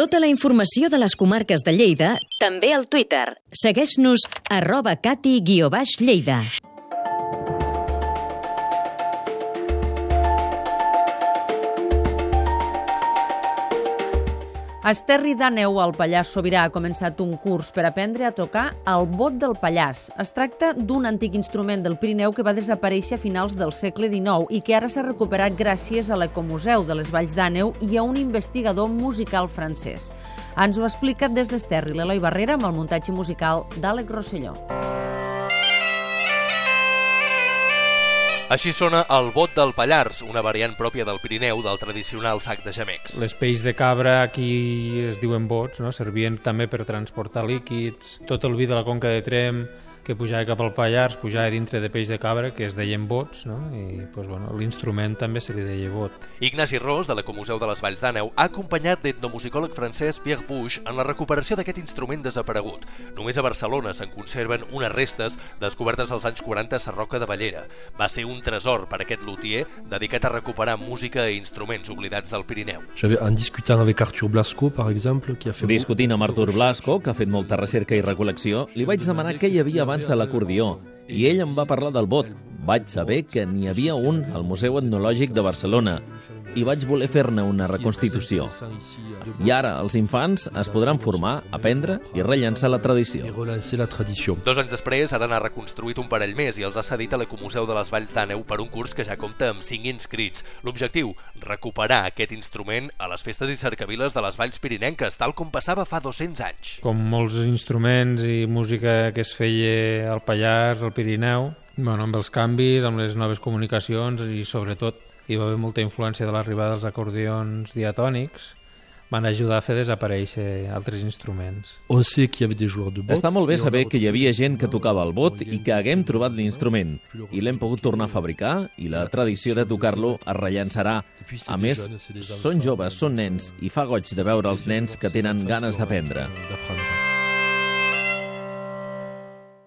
Tota la informació de les comarques de Lleida, també al Twitter. Segueix-nos arroba cati-lleida. A Esterri d'Àneu, al Pallars Sobirà, ha començat un curs per aprendre a tocar el bot del Pallars. Es tracta d'un antic instrument del Pirineu que va desaparèixer a finals del segle XIX i que ara s'ha recuperat gràcies a l'Ecomuseu de les Valls d'Àneu i a un investigador musical francès. Ens ho explica des d'Esterri l'Eloi Barrera amb el muntatge musical d'Àlex Rosselló. Així sona el bot del Pallars, una variant pròpia del Pirineu del tradicional sac de gemecs. Les pells de cabra aquí es diuen bots, no? servien també per transportar líquids. Tot el vi de la conca de Trem que pujava cap al Pallars, pujava dintre de peix de cabra, que es deien bots, no? i pues, bueno, l'instrument també se li deia bot. Ignasi Ros, de l'Ecomuseu de les Valls d'Àneu, ha acompanyat l'etnomusicòleg francès Pierre Puig en la recuperació d'aquest instrument desaparegut. Només a Barcelona se'n conserven unes restes descobertes als anys 40 a Sarroca de Ballera. Va ser un tresor per aquest luthier dedicat a recuperar música i instruments oblidats del Pirineu. En discutant avec Arthur Blasco, per exemple, qui ha fet... Discutint amb Arthur Blasco, que ha fet molta recerca i recolecció, li vaig demanar què hi havia abans de l'acordió i ell em va parlar del bot. Vaig saber que n'hi havia un al Museu Etnològic de Barcelona i vaig voler fer-ne una reconstitució. I ara els infants es podran formar, aprendre i rellençar la tradició. Dos anys després, ara n'ha reconstruït un parell més i els ha cedit a l'Ecomuseu de les Valls d'Àneu per un curs que ja compta amb 5 inscrits. L'objectiu, recuperar aquest instrument a les festes i cercaviles de les Valls Pirinenques, tal com passava fa 200 anys. Com molts instruments i música que es feia al Pallars, al Pirineu, bueno, amb els canvis, amb les noves comunicacions i sobretot hi va haver molta influència de l'arribada dels acordions diatònics van ajudar a fer desaparèixer altres instruments. On qu'il y avait des joueurs de bot. Està molt bé saber que hi havia gent que tocava el bot i que haguem trobat l'instrument i l'hem pogut tornar a fabricar i la tradició de tocar-lo es rellençarà. A més, són joves, són nens i fa goig de veure els nens que tenen ganes d'aprendre.